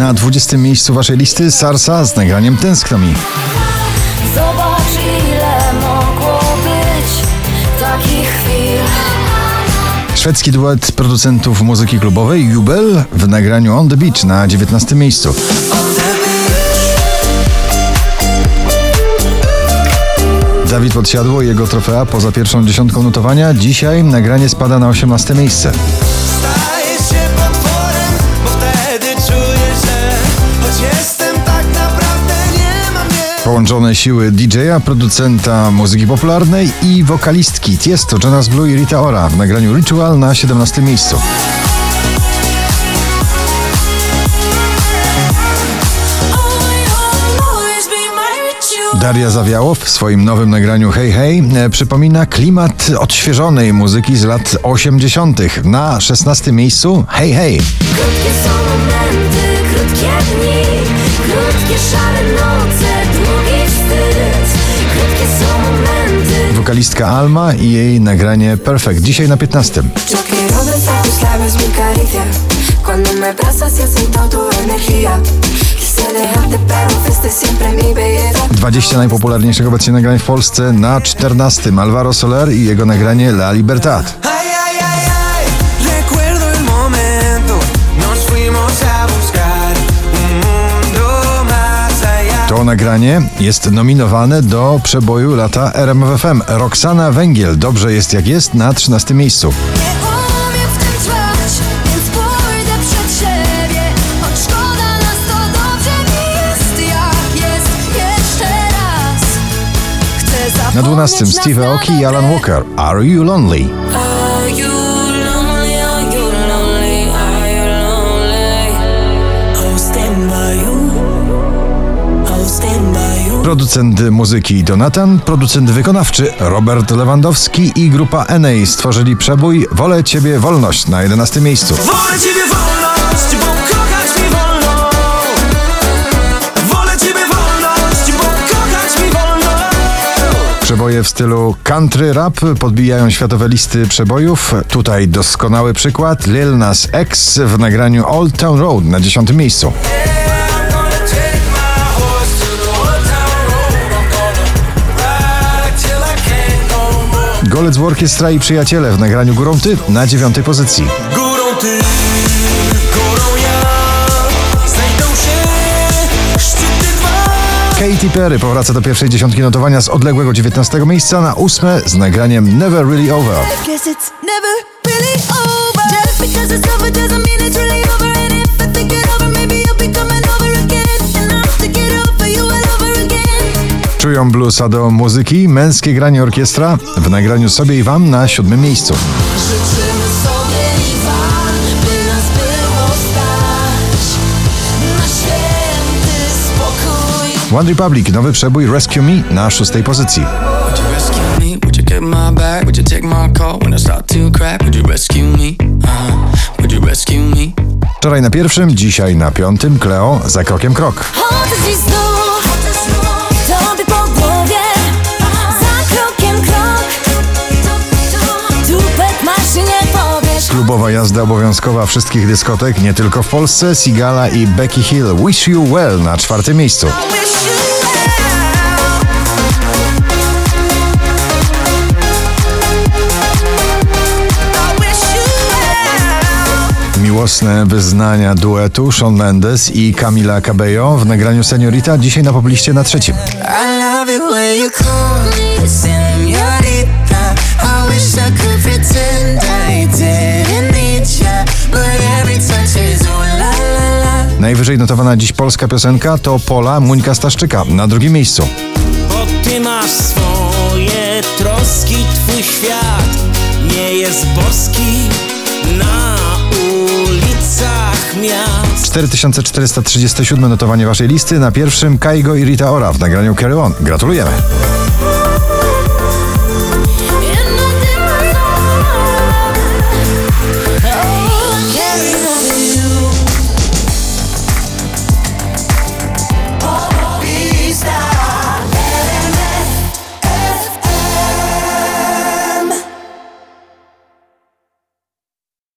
Na 20 miejscu waszej listy Sarsa z nagraniem Tęskno mi. Zobacz ile mogło być takich chwil Szwedzki duet producentów muzyki klubowej Jubel w nagraniu On the Beach na 19 miejscu. Dawid Podsiadło i jego trofea poza pierwszą dziesiątką notowania. Dzisiaj nagranie spada na 18 miejsce. Połączone siły DJ-a, producenta muzyki popularnej i wokalistki Tiesto, Jonas Blue i Rita Ora w nagraniu Ritual na 17 miejscu. Daria Zawiałow w swoim nowym nagraniu Hey Hey e, przypomina klimat odświeżonej muzyki z lat 80. Na 16 miejscu Hey Hey. Wokalistka Alma i jej nagranie Perfect. Dzisiaj na 15. Yo quiero besar tus labios, mi caricia. Cuando me abrazas y siento tu energía. Quise dejarte, pero fuiste siempre mi belleza. 20 najpopularniejszych obecnie nagrań w Polsce na 14. Alvaro Soler i jego nagranie La Libertad. Nagranie jest nominowane do przeboju lata RMFFM. Roxana Węgiel, Dobrze jest jak jest, na 13 miejscu. Na 12 nas Steve Aoki i Alan. Walker. Are You Lonely? Producent muzyki Donatan, producent wykonawczy Robert Lewandowski i grupa NA stworzyli przebój Wolę Ciebie Wolność na 11 miejscu. Wolę Ciebie wolność, bo kochać mi wolno. Wolę Ciebie wolność, bo kochać mi wolno. Przeboje w stylu country rap podbijają światowe listy przebojów. Tutaj doskonały przykład Lil Nas X w nagraniu Old Town Road na 10 miejscu. Golec Orkiestra i Przyjaciele w nagraniu Górą Ty na 9 pozycji. Górą ty, górą ja, znajdą się szczyty dwa. Katy Perry powraca do pierwszej dziesiątki notowania z odległego 19 miejsca na 8 z nagraniem Never Really Over. Czują bluesa do muzyki, męskie granie orkiestra w nagraniu sobie i wam na siódmym miejscu. Życzymy sobie i wam, by nas było stać na święty spokój. One Republic, nowy przebój Rescue Me na szóstej pozycji. Uh-huh. Wczoraj na pierwszym, dzisiaj na piątym, Cleo za krokiem krok. Klubowa jazda obowiązkowa wszystkich dyskotek, nie tylko w Polsce, Sigala i Becky Hill Wish You Well na czwartym miejscu. Miłosne wyznania duetu Shawn Mendes i Camila Cabello w nagraniu Seniorita dzisiaj na pobliście na trzecim. I Najwyżej notowana dziś polska piosenka to Pola Muńka Staszczyka na drugim miejscu. Bo ty masz swoje troski, twój świat nie jest boski na ulicach miast. 4437 notowanie waszej listy, na pierwszym Kaigo i Rita Ora w nagraniu Carry On. Gratulujemy.